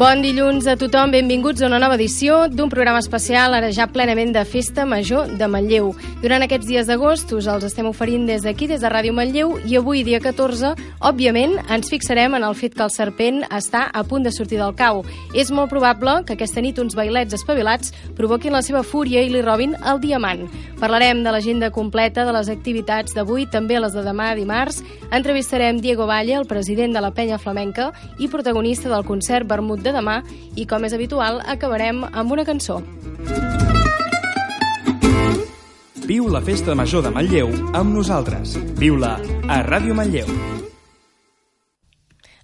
Bon dilluns a tothom, benvinguts a una nova edició d'un programa especial, ara ja plenament de Festa Major de Manlleu. Durant aquests dies d'agost us els estem oferint des d'aquí, des de Ràdio Manlleu, i avui, dia 14, òbviament, ens fixarem en el fet que el serpent està a punt de sortir del cau. És molt probable que aquesta nit uns bailets espavilats provoquin la seva fúria i li robin el diamant. Parlarem de l'agenda completa de les activitats d'avui, també les de demà, dimarts. Entrevistarem Diego Valle, el president de la Penya Flamenca i protagonista del concert Vermut de de demà i, com és habitual, acabarem amb una cançó. Viu la Festa Major de Manlleu amb nosaltres. Viu-la a Ràdio Manlleu.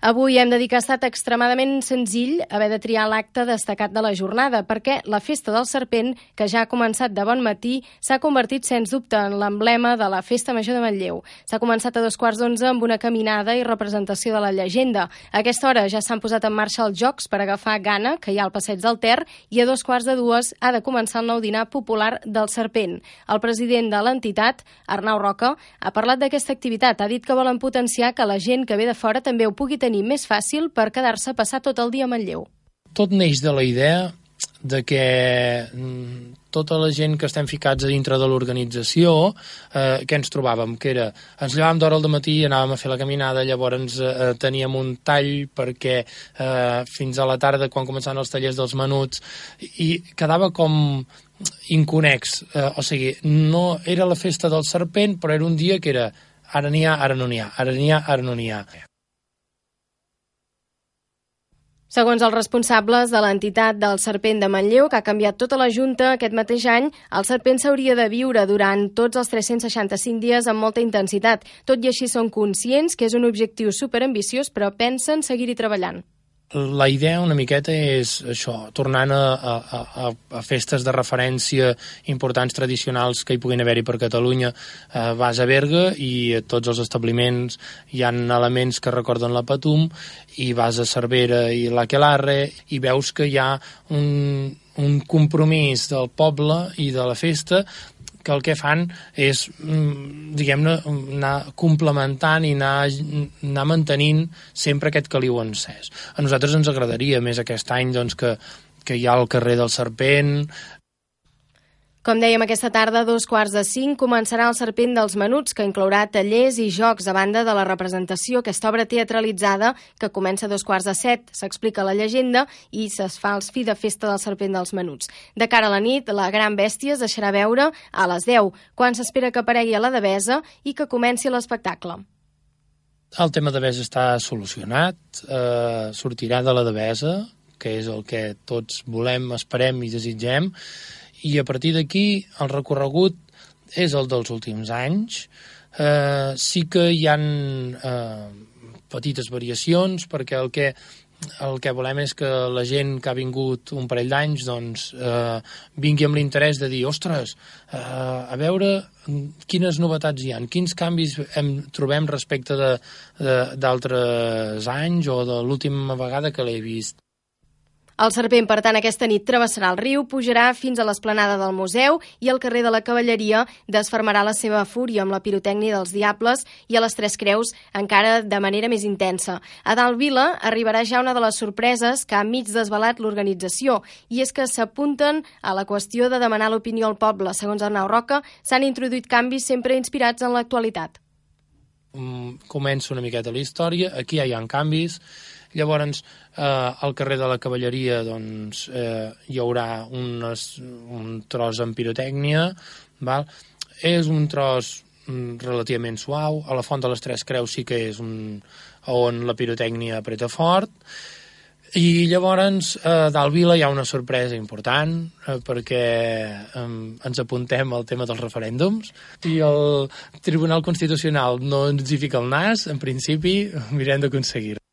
Avui hem de dir que ha estat extremadament senzill haver de triar l'acte destacat de la jornada, perquè la Festa del Serpent, que ja ha començat de bon matí, s'ha convertit, sens dubte, en l'emblema de la Festa Major de Manlleu. S'ha començat a dos quarts d'onze amb una caminada i representació de la llegenda. A aquesta hora ja s'han posat en marxa els jocs per agafar gana, que hi ha al passeig del Ter, i a dos quarts de dues ha de començar el nou dinar popular del Serpent. El president de l'entitat, Arnau Roca, ha parlat d'aquesta activitat. Ha dit que volen potenciar que la gent que ve de fora també ho pugui tenir tenir més fàcil per quedar-se a passar tot el dia a Manlleu? Tot neix de la idea de que mm, tota la gent que estem ficats a dintre de l'organització, eh, que ens trobàvem? Que era, ens llevàvem d'hora al matí anàvem a fer la caminada, llavors eh, teníem un tall perquè eh, fins a la tarda, quan començaven els tallers dels menuts, i quedava com inconex, eh, o sigui, no era la festa del serpent, però era un dia que era ara n'hi ha, ara no n'hi ha, ara n'hi ha, ara no n'hi ha. Segons els responsables de l'entitat del Serpent de Manlleu, que ha canviat tota la Junta aquest mateix any, el Serpent s'hauria de viure durant tots els 365 dies amb molta intensitat. Tot i així són conscients que és un objectiu superambiciós, però pensen seguir-hi treballant. La idea una miqueta és això, tornant a, a, a, a festes de referència importants tradicionals que hi puguin haver-hi per Catalunya. Eh, vas a Berga i a tots els establiments hi han elements que recorden la Patum i vas a Cervera i l'Aquelarre i veus que hi ha un, un compromís del poble i de la festa que el que fan és, mm, diguem-ne, anar complementant i anar, anar mantenint sempre aquest caliu encès. A nosaltres ens agradaria més aquest any doncs, que, que hi ha el carrer del Serpent, com dèiem, aquesta tarda, a dos quarts de cinc, començarà el Serpent dels Menuts, que inclourà tallers i jocs a banda de la representació, aquesta obra teatralitzada, que comença a dos quarts de set, s'explica la llegenda i es fa el fi de festa del Serpent dels Menuts. De cara a la nit, la gran bèstia es deixarà veure a les 10, quan s'espera que aparegui a la Devesa i que comenci l'espectacle. El tema de Devesa està solucionat, eh, sortirà de la Devesa, que és el que tots volem, esperem i desitgem, i a partir d'aquí el recorregut és el dels últims anys. Eh, sí que hi han eh, petites variacions perquè el que el que volem és que la gent que ha vingut un parell d'anys doncs, eh, vingui amb l'interès de dir ostres, eh, a veure quines novetats hi han, quins canvis hem, trobem respecte d'altres anys o de l'última vegada que l'he vist. El serpent, per tant, aquesta nit travessarà el riu, pujarà fins a l'esplanada del museu i al carrer de la Cavalleria desfermarà la seva fúria amb la pirotècnia dels Diables i a les Tres Creus encara de manera més intensa. A dalt Vila arribarà ja una de les sorpreses que ha mig desvelat l'organització i és que s'apunten a la qüestió de demanar l'opinió al poble. Segons Arnau Roca, s'han introduït canvis sempre inspirats en l'actualitat. Mm, comença una miqueta la història, aquí ja hi ha canvis, Llavors, eh, al carrer de la Cavalleria doncs, eh, hi haurà unes, un tros amb pirotècnia, val? és un tros mm, relativament suau, a la Font de les Tres Creus sí que és un, on la pirotècnia apreta fort, i llavors eh, dalt Vila hi ha una sorpresa important eh, perquè eh, ens apuntem al tema dels referèndums i el Tribunal Constitucional no ens hi fica el nas, en principi mirem d'aconseguir-ho.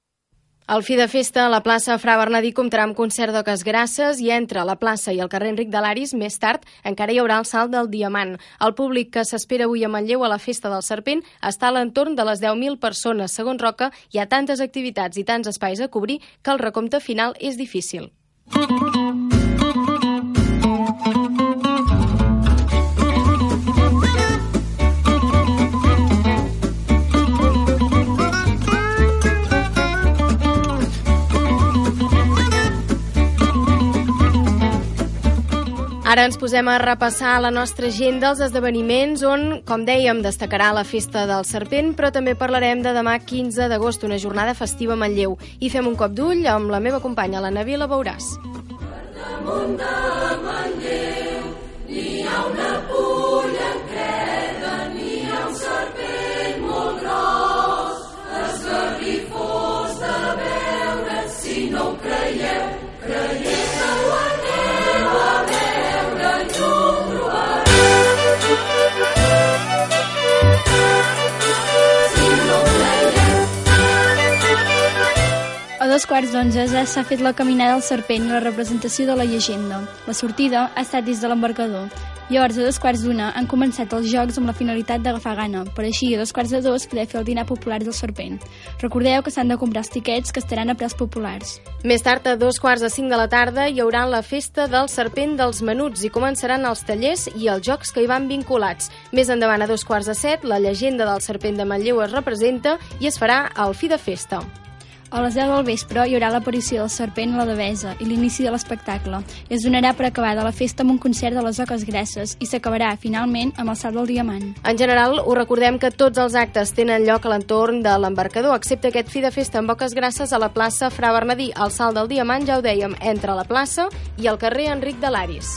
El fi de festa a la plaça Fra Bernadí comptarà amb concert d'oques grasses i entre la plaça i el carrer Enric de l'Aris, més tard, encara hi haurà el salt del Diamant. El públic que s'espera avui a Manlleu a la festa del Serpent està a l'entorn de les 10.000 persones. Segons Roca, hi ha tantes activitats i tants espais a cobrir que el recompte final és difícil. Ara ens posem a repassar la nostra agenda dels esdeveniments on, com dèiem, destacarà la Festa del Serpent, però també parlarem de demà 15 d'agost, una jornada festiva a Manlleu. I fem un cop d'ull amb la meva companya, la Navila Beuràs. Per de Manlleu ha una pulla creda, ha un serpent molt gros, esgarrifós de veure, si no ho creieu, creieu dos quarts d'onze ja s'ha fet la caminada del serpent i la representació de la llegenda. La sortida ha estat des de l'embarcador. Llavors, a dos quarts d'una, han començat els jocs amb la finalitat d'agafar gana, per així, a dos quarts de dos, poder fer el dinar popular del serpent. Recordeu que s'han de comprar els tiquets que estaran a preus populars. Més tard, a dos quarts de cinc de la tarda, hi haurà la festa del serpent dels menuts i començaran els tallers i els jocs que hi van vinculats. Més endavant, a dos quarts de set, la llegenda del serpent de Manlleu es representa i es farà al fi de festa. A les 10 del vespre hi haurà l'aparició del serpent a la devesa i l'inici de l'espectacle. Es donarà per acabada la festa amb un concert de les oques grasses i s'acabarà, finalment, amb el salt del diamant. En general, us recordem que tots els actes tenen lloc a l'entorn de l'embarcador, excepte aquest fi de festa amb oques grasses a la plaça Fra Bernadí. El salt del diamant, ja ho dèiem, entre la plaça i el carrer Enric de l'Aris.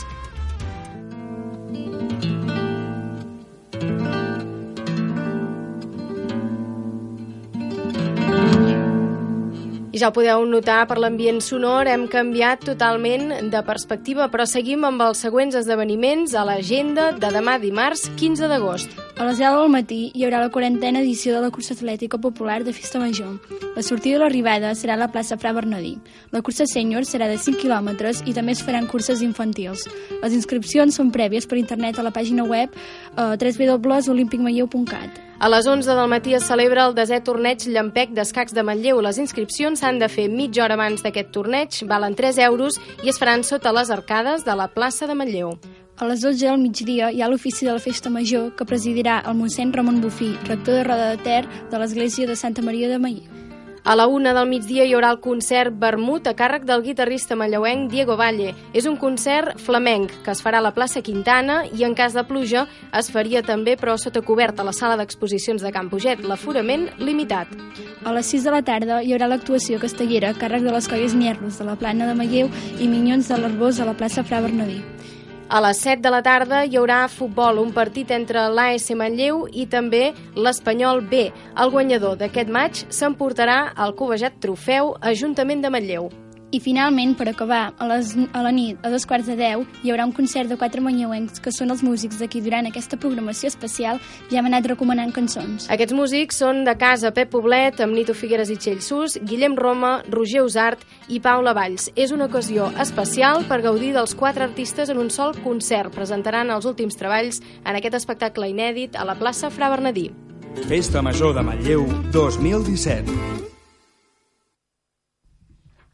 I ja ho podeu notar per l'ambient sonor, hem canviat totalment de perspectiva, però seguim amb els següents esdeveniments a l'agenda de demà dimarts 15 d'agost. A les 10 del matí hi haurà la quarantena edició de la cursa atlètica popular de Festa Major. La sortida i l'arribada serà a la plaça Fra Bernadí. La cursa sènior serà de 5 quilòmetres i també es faran curses infantils. Les inscripcions són prèvies per internet a la pàgina web eh, www.olimpicmalleu.cat. A les 11 del matí es celebra el desè torneig Llampec d'escacs de Manlleu. Les inscripcions s'han de fer mitja hora abans d'aquest torneig, valen 3 euros i es faran sota les arcades de la plaça de Manlleu. A les 12 del migdia hi ha l'ofici de la Festa Major que presidirà el mossèn Ramon Bufí, rector de Roda de Ter de l'Església de Santa Maria de Manlleu. A la una del migdia hi haurà el concert Vermut a càrrec del guitarrista malleuenc Diego Valle. És un concert flamenc que es farà a la plaça Quintana i en cas de pluja es faria també però sota coberta a la sala d'exposicions de Can Puget, l'aforament limitat. A les 6 de la tarda hi haurà l'actuació castellera a càrrec de les colles Nierros de la Plana de Manlleu i Minyons de l'Arbós a la plaça Fra Bernadí. A les 7 de la tarda hi haurà futbol, un partit entre l'AS Manlleu i també l'Espanyol B. El guanyador d'aquest maig s'emportarà el covejat trofeu Ajuntament de Manlleu. I finalment, per acabar, a, les, a la nit, a dos quarts de deu, hi haurà un concert de quatre manlleuencs que són els músics de qui durant aquesta programació especial ja hem anat recomanant cançons. Aquests músics són de casa Pep Poblet, amb Nito Figueres i Txell Sus, Guillem Roma, Roger Usart i Paula Valls. És una ocasió especial per gaudir dels quatre artistes en un sol concert. Presentaran els últims treballs en aquest espectacle inèdit a la plaça Fra Bernadí. Festa Major de Manlleu 2017.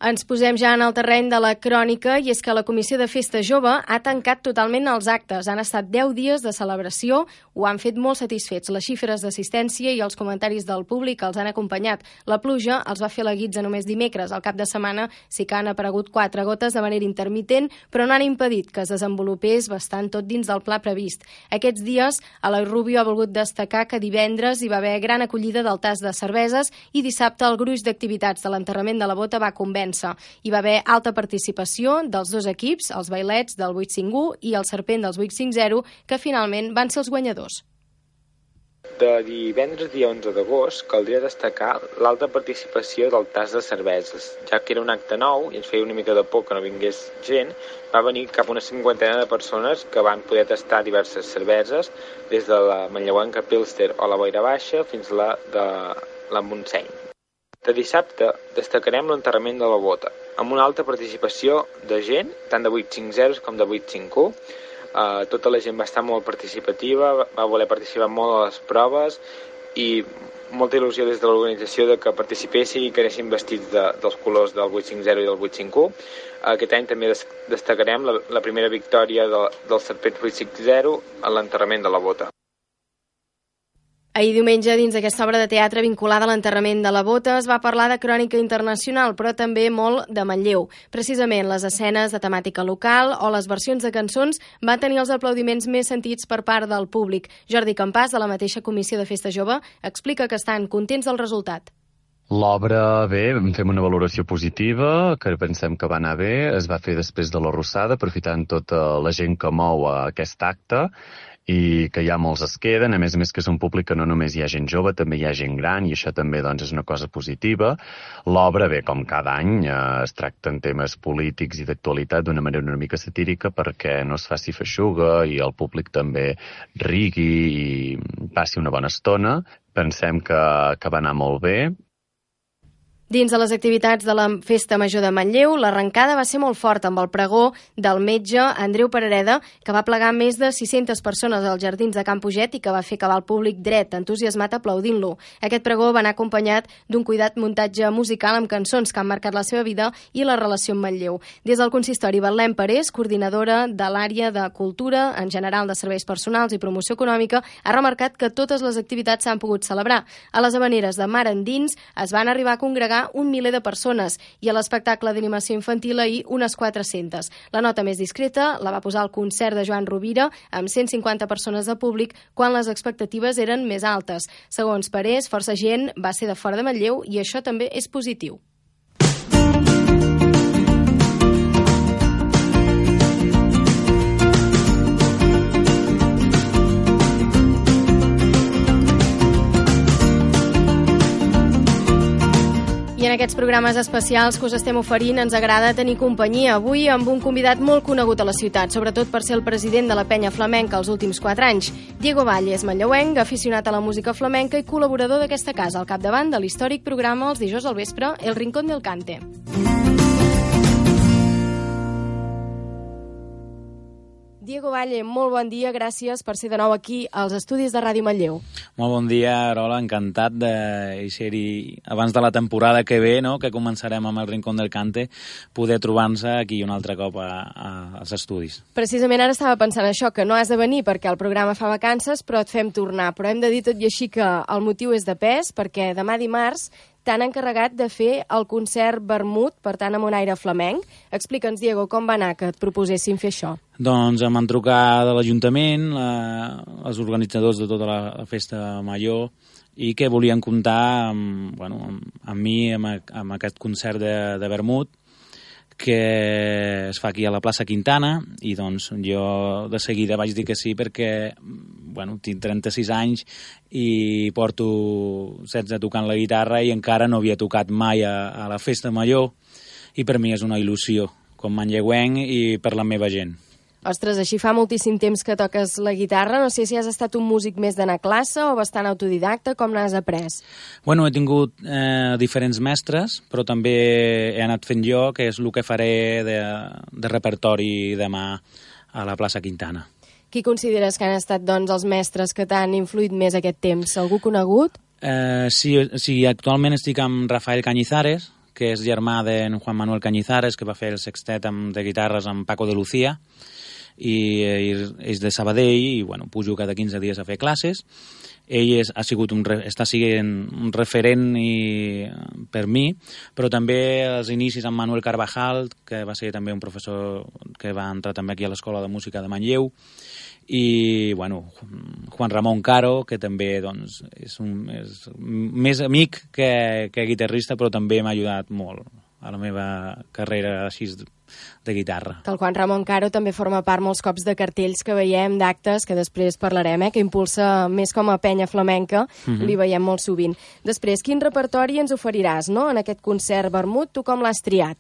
Ens posem ja en el terreny de la crònica i és que la Comissió de Festa Jove ha tancat totalment els actes. Han estat 10 dies de celebració, ho han fet molt satisfets. Les xifres d'assistència i els comentaris del públic els han acompanyat. La pluja els va fer la guitza només dimecres. Al cap de setmana sí que han aparegut quatre gotes de manera intermitent, però no han impedit que es desenvolupés bastant tot dins del pla previst. Aquests dies, Eloi Rubio ha volgut destacar que divendres hi va haver gran acollida del tas de cerveses i dissabte el gruix d'activitats de l'enterrament de la bota va convèncer defensa. Hi va haver alta participació dels dos equips, els bailets del 851 i el serpent dels 850, que finalment van ser els guanyadors. De divendres dia 11 d'agost caldria destacar l'alta participació del tas de cerveses, ja que era un acte nou i ens feia una mica de por que no vingués gent, va venir cap una cinquantena de persones que van poder tastar diverses cerveses, des de la manlleuenca Pilster o la Boira Baixa fins a la de la Montseny. De dissabte destacarem l'enterrament de la bota, amb una alta participació de gent, tant de 850 com de 851. Uh, tota la gent va estar molt participativa, va voler participar molt a les proves i molta il·lusió des de l'organització de que participessin i que anessin vestits de, dels colors del 850 i del 851. Aquest any també destacarem la, la primera victòria de, del Serpent 850 en l'enterrament de la bota. Ahir diumenge, dins d'aquesta obra de teatre vinculada a l'enterrament de la bota, es va parlar de crònica internacional, però també molt de Manlleu. Precisament les escenes de temàtica local o les versions de cançons van tenir els aplaudiments més sentits per part del públic. Jordi Campàs, de la mateixa Comissió de Festa Jove, explica que estan contents del resultat. L'obra, bé, fem una valoració positiva, que pensem que va anar bé, es va fer després de la Rossada, aprofitant tota la gent que mou aquest acte, i que ja molts es queden, a més a més que és un públic que no només hi ha gent jove, també hi ha gent gran i això també doncs, és una cosa positiva. L'obra, bé, com cada any, eh, es tracten temes polítics i d'actualitat d'una manera una mica satírica perquè no es faci feixuga i el públic també rigui i passi una bona estona. Pensem que, que va anar molt bé Dins de les activitats de la Festa Major de Manlleu, l'arrencada va ser molt forta amb el pregó del metge Andreu Parareda, que va plegar més de 600 persones als jardins de Camp Puget i que va fer acabar el públic dret, entusiasmat aplaudint-lo. Aquest pregó va anar acompanyat d'un cuidat muntatge musical amb cançons que han marcat la seva vida i la relació amb Manlleu. Des del consistori, Betlem Parés, coordinadora de l'àrea de cultura, en general de serveis personals i promoció econòmica, ha remarcat que totes les activitats s'han pogut celebrar. A les habaneres de Mar Endins es van arribar a congregar un miler de persones i a l'espectacle d'animació infantil ahir unes 400. La nota més discreta la va posar el concert de Joan Rovira amb 150 persones de públic quan les expectatives eren més altes. Segons Parés, força gent va ser de fora de Manlleu i això també és positiu. I en aquests programes especials que us estem oferint ens agrada tenir companyia avui amb un convidat molt conegut a la ciutat, sobretot per ser el president de la penya flamenca els últims 4 anys. Diego Valle és manlleuenc, aficionat a la música flamenca i col·laborador d'aquesta casa, al capdavant de l'històric programa els dijous al vespre El Rincón del Cante. Diego Valle, molt bon dia, gràcies per ser de nou aquí als estudis de Ràdio Manlleu. Molt bon dia, Arola, encantat de ser-hi abans de la temporada que ve, no? que començarem amb el Rincón del Cante, poder trobar-nos aquí un altre cop a, a, als estudis. Precisament ara estava pensant això, que no has de venir perquè el programa fa vacances, però et fem tornar. Però hem de dir tot i així que el motiu és de pes, perquè demà dimarts t'han encarregat de fer el concert Vermut, per tant, amb un aire flamenc. Explica'ns, Diego, com va anar que et proposessin fer això? Doncs em van trucar de l'Ajuntament, els organitzadors de tota la festa major, i que volien comptar amb, bueno, amb, amb mi, amb, amb aquest concert de, de Vermut, que es fa aquí a la plaça Quintana i doncs jo de seguida vaig dir que sí perquè bueno, tinc 36 anys i porto 16 tocant la guitarra i encara no havia tocat mai a, a la festa major i per mi és una il·lusió com manlleuenc i per la meva gent. Ostres, així fa moltíssim temps que toques la guitarra. No sé si has estat un músic més d'anar a classe o bastant autodidacta. Com n'has après? Bueno, he tingut eh, diferents mestres, però també he anat fent jo, que és el que faré de, de repertori demà a la plaça Quintana. Qui consideres que han estat doncs, els mestres que t'han influït més aquest temps? Algú conegut? Eh, sí, sí, actualment estic amb Rafael Cañizares, que és germà de Juan Manuel Cañizares, que va fer el sextet amb, de guitarres amb Paco de Lucía, i, i és de Sabadell i bueno, pujo cada 15 dies a fer classes. Ell és, ha sigut un, està sent un referent i, per mi, però també als inicis amb Manuel Carvajal, que va ser també un professor que va entrar també aquí a l'Escola de Música de Manlleu, i bueno, Juan Ramon Caro, que també doncs, és, un, és més amic que, que guitarrista, però també m'ha ajudat molt a la meva carrera així de guitarra. El Juan Ramon Caro també forma part molts cops de cartells que veiem, d'actes, que després parlarem, eh, que impulsa més com a penya flamenca, uh mhm. -huh. li veiem molt sovint. Després, quin repertori ens oferiràs, no?, en aquest concert vermut, tu com l'has triat?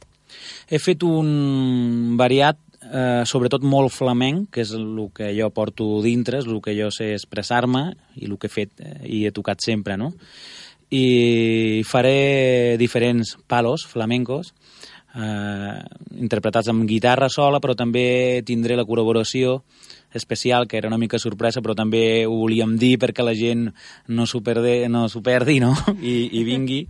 He fet un variat eh, sobretot molt flamenc, que és el que jo porto dintre, és el que jo sé expressar-me i el que he fet eh, i he tocat sempre, no? i faré diferents palos flamencos eh, interpretats amb guitarra sola, però també tindré la col·laboració especial, que era una mica sorpresa, però també ho volíem dir perquè la gent no s'ho perdi, no, perdi no? I, i vingui.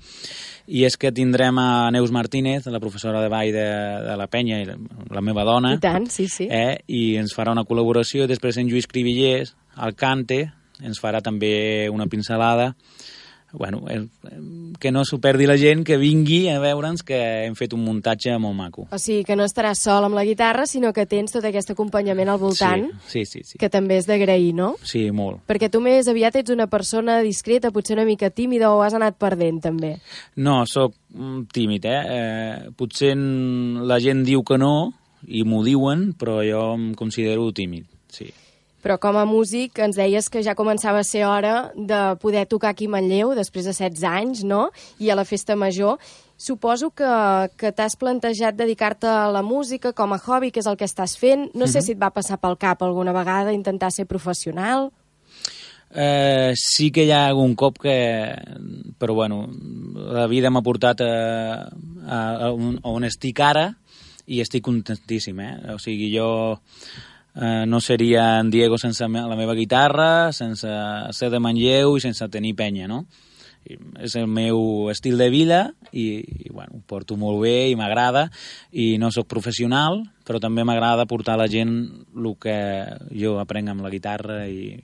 I és que tindrem a Neus Martínez, la professora de ball de, de la penya, i la meva dona. I tant, sí, sí. Eh? I ens farà una col·laboració. Després en Lluís Crivillers, al cante, ens farà també una pincelada bueno, el, que no s'ho perdi la gent, que vingui a veure'ns que hem fet un muntatge molt maco. O sigui, que no estaràs sol amb la guitarra, sinó que tens tot aquest acompanyament al voltant, sí, sí, sí, sí. que també és d'agrair, no? Sí, molt. Perquè tu més aviat ets una persona discreta, potser una mica tímida, o has anat perdent, també? No, sóc mm, tímid, eh? eh potser la gent diu que no, i m'ho diuen, però jo em considero tímid, sí però com a músic ens deies que ja començava a ser hora de poder tocar aquí a Manlleu després de 16 anys, no? I a la festa major. Suposo que, que t'has plantejat dedicar-te a la música com a hobby, que és el que estàs fent. No sé uh mhm. -huh. si et va passar pel cap alguna vegada intentar ser professional. Eh, sí que hi ha algun cop que... Però, bueno, la vida m'ha portat a, a, a, on, a on estic ara i estic contentíssim, eh? O sigui, jo eh, no seria en Diego sense la meva guitarra, sense ser de Manlleu i sense tenir penya, no? I és el meu estil de vida i, i bueno, ho porto molt bé i m'agrada i no sóc professional, però també m'agrada portar a la gent el que jo aprenc amb la guitarra i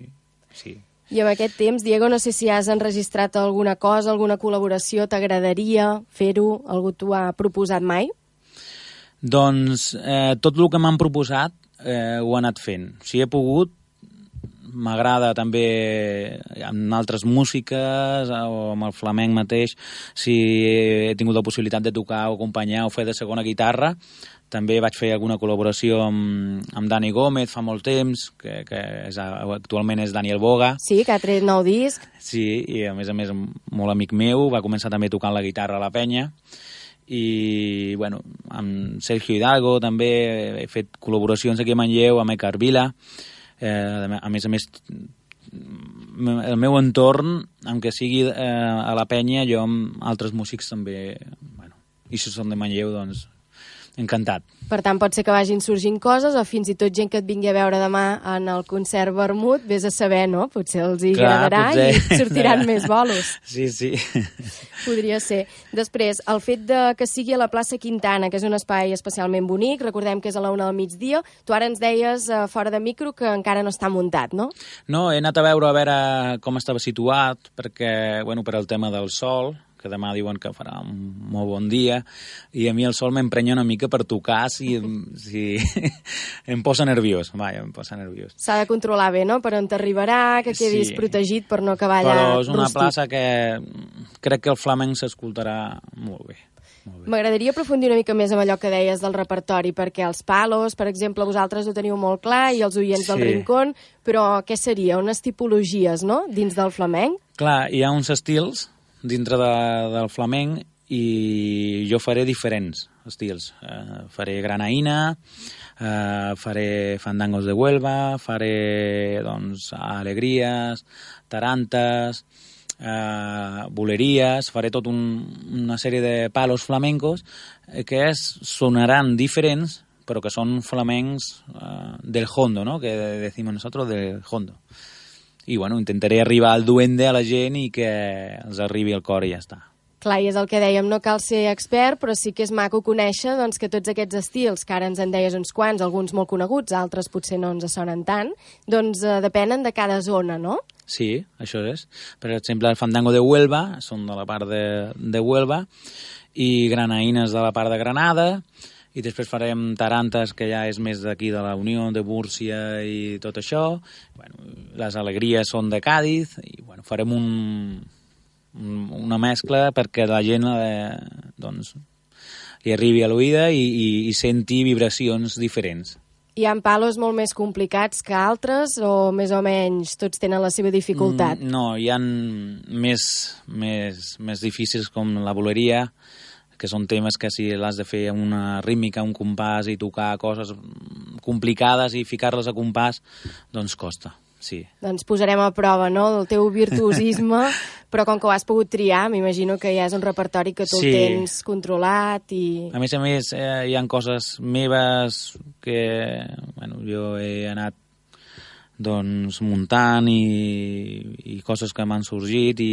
sí. I en aquest temps, Diego, no sé si has enregistrat alguna cosa, alguna col·laboració, t'agradaria fer-ho? Algú t'ho ha proposat mai? Doncs eh, tot el que m'han proposat eh, ho he anat fent. Si he pogut, m'agrada també amb altres músiques o amb el flamenc mateix, si he tingut la possibilitat de tocar o acompanyar o fer de segona guitarra, també vaig fer alguna col·laboració amb, amb Dani Gómez fa molt temps, que, que és, actualment és Daniel Boga. Sí, que ha tret nou disc. Sí, i a més a més molt amic meu, va començar també tocant la guitarra a la penya i bueno, amb Sergio Hidalgo també he fet col·laboracions aquí a Manlleu, amb Ecar Vila. Eh, a més a més el meu entorn, aunque sigui eh, a la penya, jo amb altres músics també, bueno, i si són de Manlleu, doncs encantat. Per tant, pot ser que vagin sorgint coses o fins i tot gent que et vingui a veure demà en el concert Vermut, vés a saber, no? Potser els hi Clar, agradarà potser. i sortiran més bolos. Sí, sí. Podria ser. Després, el fet de que sigui a la plaça Quintana, que és un espai especialment bonic, recordem que és a la una del migdia, tu ara ens deies uh, fora de micro que encara no està muntat, no? No, he anat a veure a veure com estava situat, perquè, bueno, per al tema del sol, que demà diuen que farà un molt bon dia, i a mi el sol m'emprenya una mica per tocar si, si em posa nerviós, vaja, em posa nerviós. S'ha de controlar bé, no?, per on t'arribarà, que quedis sí. protegit per no acabar allà Però és una rústic. plaça que crec que el flamenc s'escoltarà molt bé. M'agradaria aprofundir una mica més amb allò que deies del repertori, perquè els palos, per exemple, vosaltres ho teniu molt clar, i els oients sí. del Rincón, però què seria? Unes tipologies, no?, dins del flamenc? Clar, hi ha uns estils dintre de, del flamenc i jo faré diferents estils. Uh, faré granaïna, uh, faré fandangos de Huelva, faré doncs, alegries, tarantes, uh, boleries, faré tot un, una sèrie de palos flamencos que es, sonaran diferents, però que són flamencs uh, del hondo, ¿no? que decimos nosotros del hondo i bueno, intentaré arribar al duende a la gent i que els arribi al cor i ja està. Clar, i és el que dèiem, no cal ser expert, però sí que és maco conèixer doncs, que tots aquests estils, que ara ens en deies uns quants, alguns molt coneguts, altres potser no ens sonen tant, doncs eh, depenen de cada zona, no? Sí, això és. Per exemple, el fandango de Huelva, són de la part de, de Huelva, i granaïnes de la part de Granada, i després farem Tarantes, que ja és més d'aquí de la Unió, de Múrcia i tot això. Bueno, les alegries són de Càdiz i bueno, farem un, un, una mescla perquè la gent eh, doncs, li arribi a l'oïda i, i, i senti vibracions diferents. Hi ha palos molt més complicats que altres o més o menys tots tenen la seva dificultat? Mm, no, hi han més, més, més difícils com la boleria, que són temes que si l'has de fer amb una rítmica, un compàs i tocar coses complicades i ficar-les a compàs, doncs costa. sí. Doncs posarem a prova, no?, del teu virtuosisme, però com que ho has pogut triar, m'imagino que ja és un repertori que tu Sí. el tens controlat i... A més a més, eh, hi ha coses meves que bueno, jo he anat doncs, muntant i, i coses que m'han sorgit i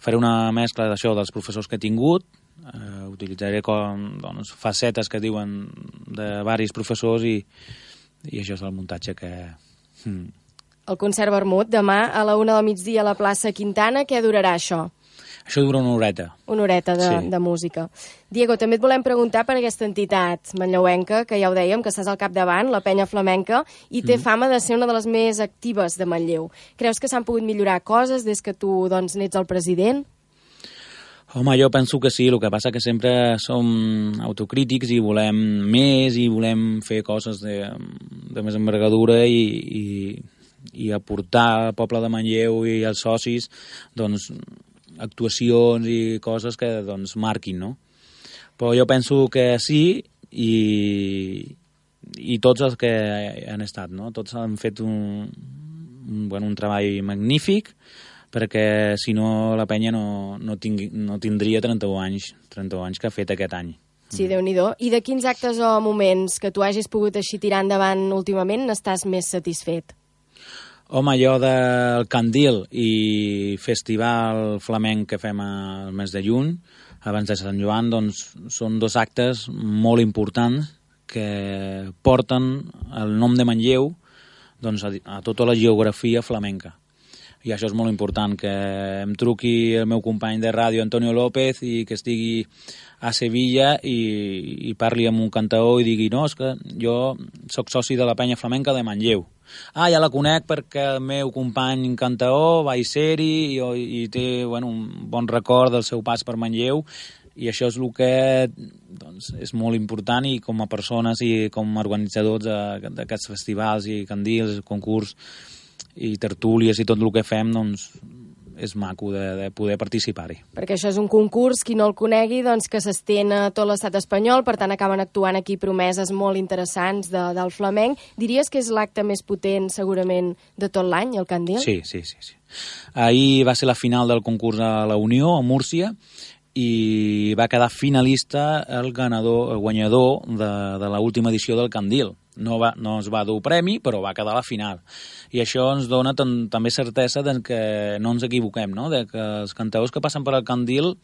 faré una mescla d'això dels professors que he tingut, eh, utilitzaré com doncs, facetes que diuen de varis professors i, i això és el muntatge que... Hmm. El concert vermut, demà a la una del migdia a la plaça Quintana, què durarà això? Això dura una horeta. Una horeta de, Sí. de música. Diego, també et volem preguntar per aquesta entitat manlleuenca, que ja ho dèiem, que estàs al capdavant, la penya flamenca, i té fama de ser una de les més actives de Manlleu. Creus que s'han pogut millorar coses des que tu doncs, n'ets el president? Home, jo penso que sí, el que passa que sempre som autocrítics i volem més i volem fer coses de, de més envergadura i, i, i aportar al poble de Manlleu i als socis doncs, actuacions i coses que doncs, marquin, no? Però jo penso que sí i, i tots els que han estat, no? Tots han fet un, un, bueno, un treball magnífic perquè si no la penya no, no, tingui, no tindria 31 anys, 31 anys que ha fet aquest any. Sí, déu nhi I de quins actes o moments que tu hagis pogut així tirar endavant últimament n'estàs més satisfet? Home, allò del Candil i festival flamenc que fem al mes de juny, abans de Sant Joan, doncs són dos actes molt importants que porten el nom de Manlleu doncs, a, a tota la geografia flamenca. I això és molt important, que em truqui el meu company de ràdio, Antonio López, i que estigui a Sevilla i, i parli amb un cantaor i digui no, és que jo sóc soci de la penya flamenca de Manlleu. Ah, ja la conec perquè el meu company cantaor va ser-hi i, i té bueno, un bon record del seu pas per Manlleu i això és el que doncs, és molt important i com a persones i com a organitzadors d'aquests festivals i candils, concurs i tertúlies i tot el que fem doncs, és maco de, de poder participar-hi. Perquè això és un concurs, qui no el conegui, doncs que s'estén a tot l'estat espanyol, per tant acaben actuant aquí promeses molt interessants de, del flamenc. Diries que és l'acte més potent, segurament, de tot l'any, el Candil? Sí, sí, sí, sí. Ahir va ser la final del concurs a la Unió, a Múrcia, i va quedar finalista el ganador, el guanyador de, de l'última edició del Candil. No, va, no es va dur premi, però va quedar a la final. I això ens dona tam també certesa de que no ens equivoquem, no? de que els cantaors que passen per al Candil,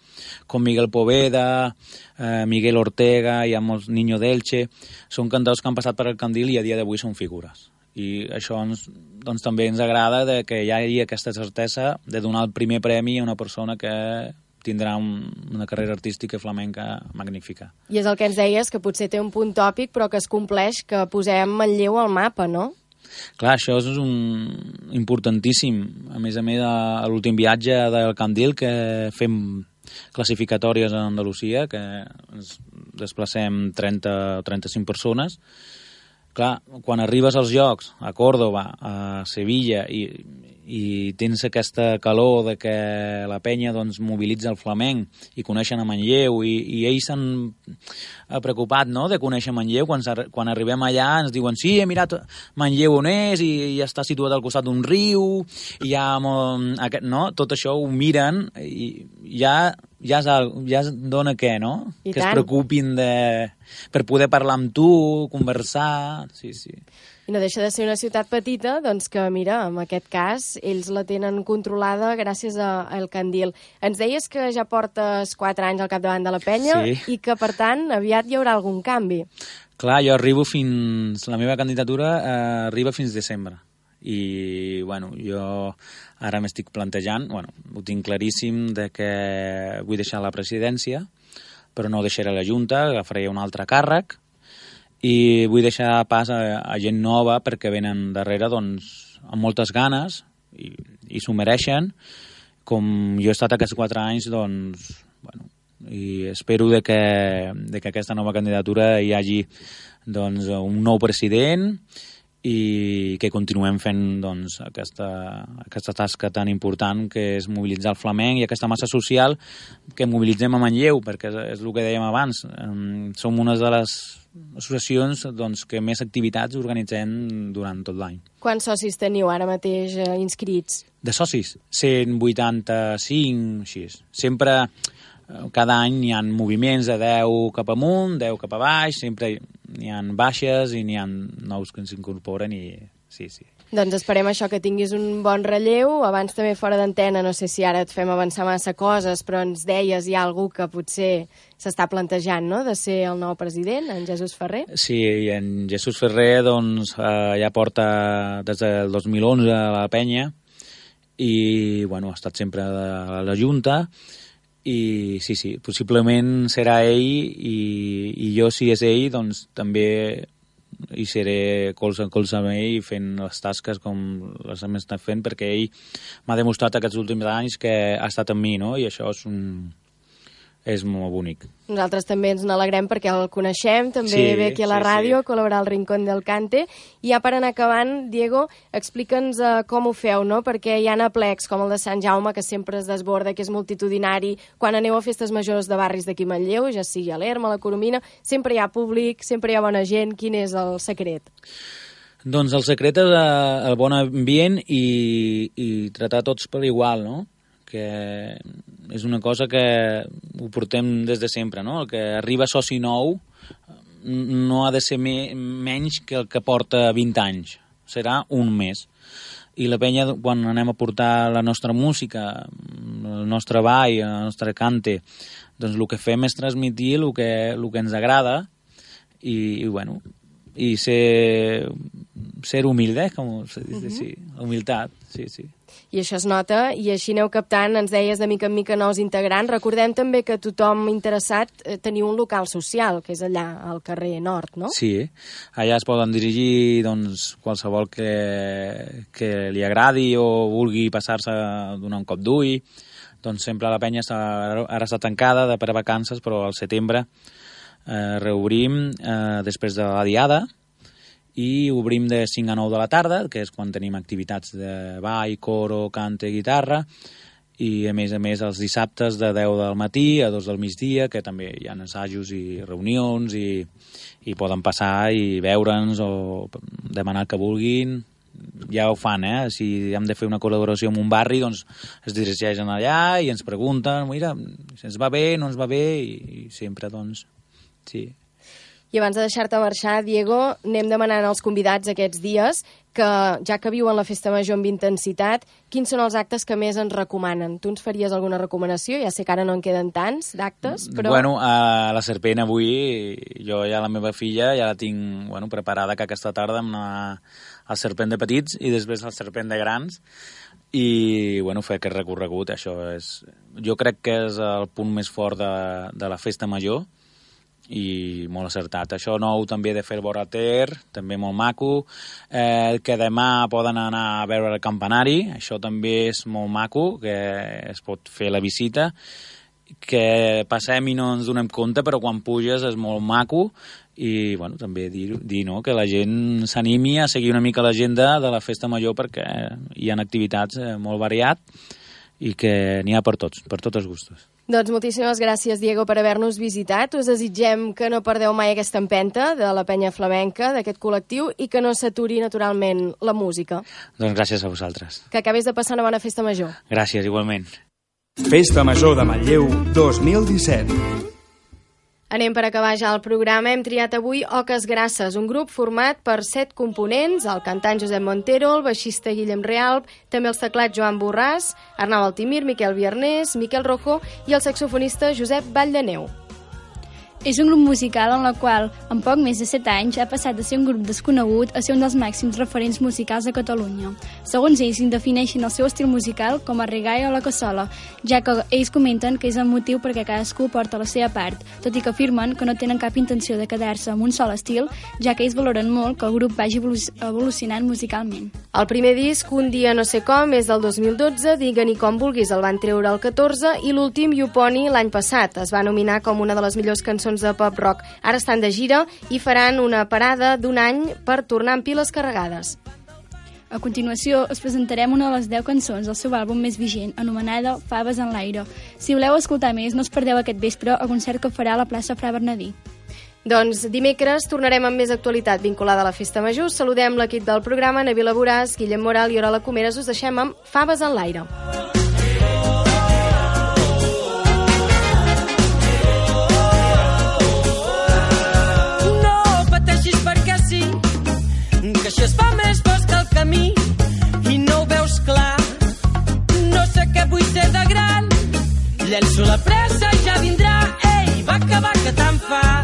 com Miguel Poveda, eh, Miguel Ortega, hi ha molts Niño d'Elche, són cantaors que han passat per al Candil i a dia d'avui són figures i això ens, doncs, també ens agrada de que hi hagi aquesta certesa de donar el primer premi a una persona que tindrà un, una carrera artística flamenca magnífica. I és el que ens deies, que potser té un punt tòpic, però que es compleix, que posem Manlleu al mapa, no? Clar, això és un importantíssim. A més a més, a l'últim viatge del Candil, que fem classificatòries a Andalusia, que ens desplacem 30 o 35 persones, clar, quan arribes als llocs, a Còrdoba, a Sevilla, i, i tens aquesta calor de que la penya doncs, mobilitza el flamenc i coneixen a Manlleu, i, i ells s'han eh, preocupat no?, de conèixer Manlleu. Quan, quan arribem allà ens diuen sí, he mirat Manlleu on és i, i està situat al costat d'un riu, i molt, aquest, no? tot això ho miren i ja, ja, és, ja es dona què, no? I que es tant. preocupin de, per poder parlar amb tu, conversar... Sí, sí. I no deixa de ser una ciutat petita, doncs que, mira, en aquest cas, ells la tenen controlada gràcies a- al Candil. Ens deies que ja portes 4 anys al capdavant de la penya Sí. i que, per tant, aviat hi haurà algun canvi. Clar, jo arribo fins... La meva candidatura eh, arriba fins desembre. I, bueno, jo ara m'estic plantejant, bueno, ho tinc claríssim, de que vull deixar la presidència, però no deixaré la Junta, agafaré un altre càrrec, i vull deixar pas a, a gent nova perquè venen darrere doncs, amb moltes ganes i, i s'ho mereixen. Com jo he estat aquests quatre anys doncs, bueno, i espero de que, de que aquesta nova candidatura hi hagi doncs, un nou president i, que continuem fent doncs, aquesta, aquesta tasca tan important que és mobilitzar el flamenc i aquesta massa social que mobilitzem a Manlleu, perquè és, és el que dèiem abans. Som una de les associacions doncs, que més activitats organitzem durant tot l'any. Quants socis teniu ara mateix eh, inscrits? De socis? 185, així. Sempre cada any hi ha moviments de 10 cap amunt, 10 cap a baix, sempre hi ha baixes i n'hi ha nous que s'incorporen i sí, sí. Doncs esperem això, que tinguis un bon relleu. Abans també fora d'antena, no sé si ara et fem avançar massa coses, però ens deies hi ha algú que potser s'està plantejant, no?, de ser el nou president, en Jesús Ferrer. Sí, i en Jesús Ferrer, doncs, eh, ja porta des del 2011 a la penya i, bueno, ha estat sempre a la Junta i sí, sí, possiblement serà ell i, i jo si és ell doncs també hi seré colze en colze amb ell fent les tasques com les hem estat fent perquè ell m'ha demostrat aquests últims anys que ha estat amb mi no? i això és un, és molt bonic. Nosaltres també ens n'alegrem perquè el coneixem, també sí, ve aquí a la sí, ràdio, sí. col·laborar al Rincón del Cante. I ja per anar acabant, Diego, explica'ns uh, com ho feu, no? Perquè hi ha aplecs com el de Sant Jaume, que sempre es desborda, que és multitudinari. Quan aneu a festes majors de barris d'aquí Manlleu, ja sigui a l'Erma, a la Coromina, sempre hi ha públic, sempre hi ha bona gent. Quin és el secret? Doncs el secret és uh, el bon ambient i, i tratar tots per igual, no? Que és una cosa que ho portem des de sempre, no? El que arriba soci nou no ha de ser me menys que el que porta 20 anys, serà un més. I la penya, quan anem a portar la nostra música, el nostre ball, el nostre cante, doncs el que fem és transmitir el que, el que ens agrada i, i bueno, i ser, ser humilde, com se diu, uh -huh. sí, humilitat, sí, sí i això es nota, i així aneu captant, ens deies de mica en mica nous integrants. Recordem també que tothom interessat eh, teniu un local social, que és allà al carrer Nord, no? Sí, allà es poden dirigir doncs, qualsevol que, que li agradi o vulgui passar-se a donar un cop d'ull. Doncs sempre la penya està, ara està tancada de per vacances, però al setembre eh, reobrim eh, després de la diada, i obrim de 5 a 9 de la tarda, que és quan tenim activitats de ball, coro, cante, guitarra, i a més a més els dissabtes de 10 del matí a 2 del migdia, que també hi ha assajos i reunions i, i poden passar i veure'ns o demanar que vulguin, ja ho fan, eh? Si hem de fer una col·laboració amb un barri, doncs es dirigeixen allà i ens pregunten, mira, ens va bé, no ens va bé, i, i sempre, doncs, sí, i abans de deixar-te marxar, Diego, anem demanant als convidats aquests dies que, ja que viuen la festa major amb intensitat, quins són els actes que més ens recomanen? Tu ens faries alguna recomanació? Ja sé que ara no en queden tants d'actes, però... Bueno, a la Serpent avui, jo ja la meva filla ja la tinc bueno, preparada que aquesta tarda amb la, el Serpent de petits i després el Serpent de grans i bueno, fer aquest recorregut, això és... Jo crec que és el punt més fort de, de la festa major, i molt acertat. Això nou també de fer vora Ter, també molt maco. Eh, que demà poden anar a veure el campanari, això també és molt maco, que es pot fer la visita que passem i no ens donem compte, però quan puges és molt maco i bueno, també dir, dir no, que la gent s'animi a seguir una mica l'agenda de la festa major perquè hi ha activitats eh, molt variat i que n'hi ha per tots, per tots els gustos. Doncs moltíssimes gràcies, Diego, per haver-nos visitat. Us desitgem que no perdeu mai aquesta empenta de la penya flamenca, d'aquest col·lectiu, i que no s'aturi naturalment la música. Doncs gràcies a vosaltres. Que acabés de passar una bona festa major. Gràcies, igualment. Festa Major de Manlleu 2017 Anem per acabar ja el programa. Hem triat avui Oques Grasses, un grup format per set components, el cantant Josep Montero, el baixista Guillem Realp, també els teclats Joan Borràs, Arnau Altimir, Miquel Viernés, Miquel Rojo i el saxofonista Josep Valldeneu. És un grup musical en la qual, en poc més de 7 anys, ha passat de ser un grup desconegut a ser un dels màxims referents musicals a Catalunya. Segons ells, defineixen el seu estil musical com a reggae o la cassola, ja que ells comenten que és el motiu perquè cadascú porta la seva part, tot i que afirmen que no tenen cap intenció de quedar-se amb un sol estil, ja que ells valoren molt que el grup vagi evolucionant musicalment. El primer disc, Un dia no sé com, és del 2012, Digue-ni com vulguis, el van treure el 14, i l'últim, Yuponi, l'any passat. Es va nominar com una de les millors cançons cançons de pop rock. Ara estan de gira i faran una parada d'un any per tornar amb piles carregades. A continuació, us presentarem una de les 10 cançons del seu àlbum més vigent, anomenada Faves en l'aire. Si voleu escoltar més, no us perdeu aquest vespre al concert que farà a la plaça Fra Bernadí. Doncs dimecres tornarem amb més actualitat vinculada a la Festa Major. Saludem l'equip del programa, Navila Boràs, Guillem Moral i Orola Comeres. Us deixem amb Faves en l'aire. La pressa ja vindrà, ei, va acabar que tant fa.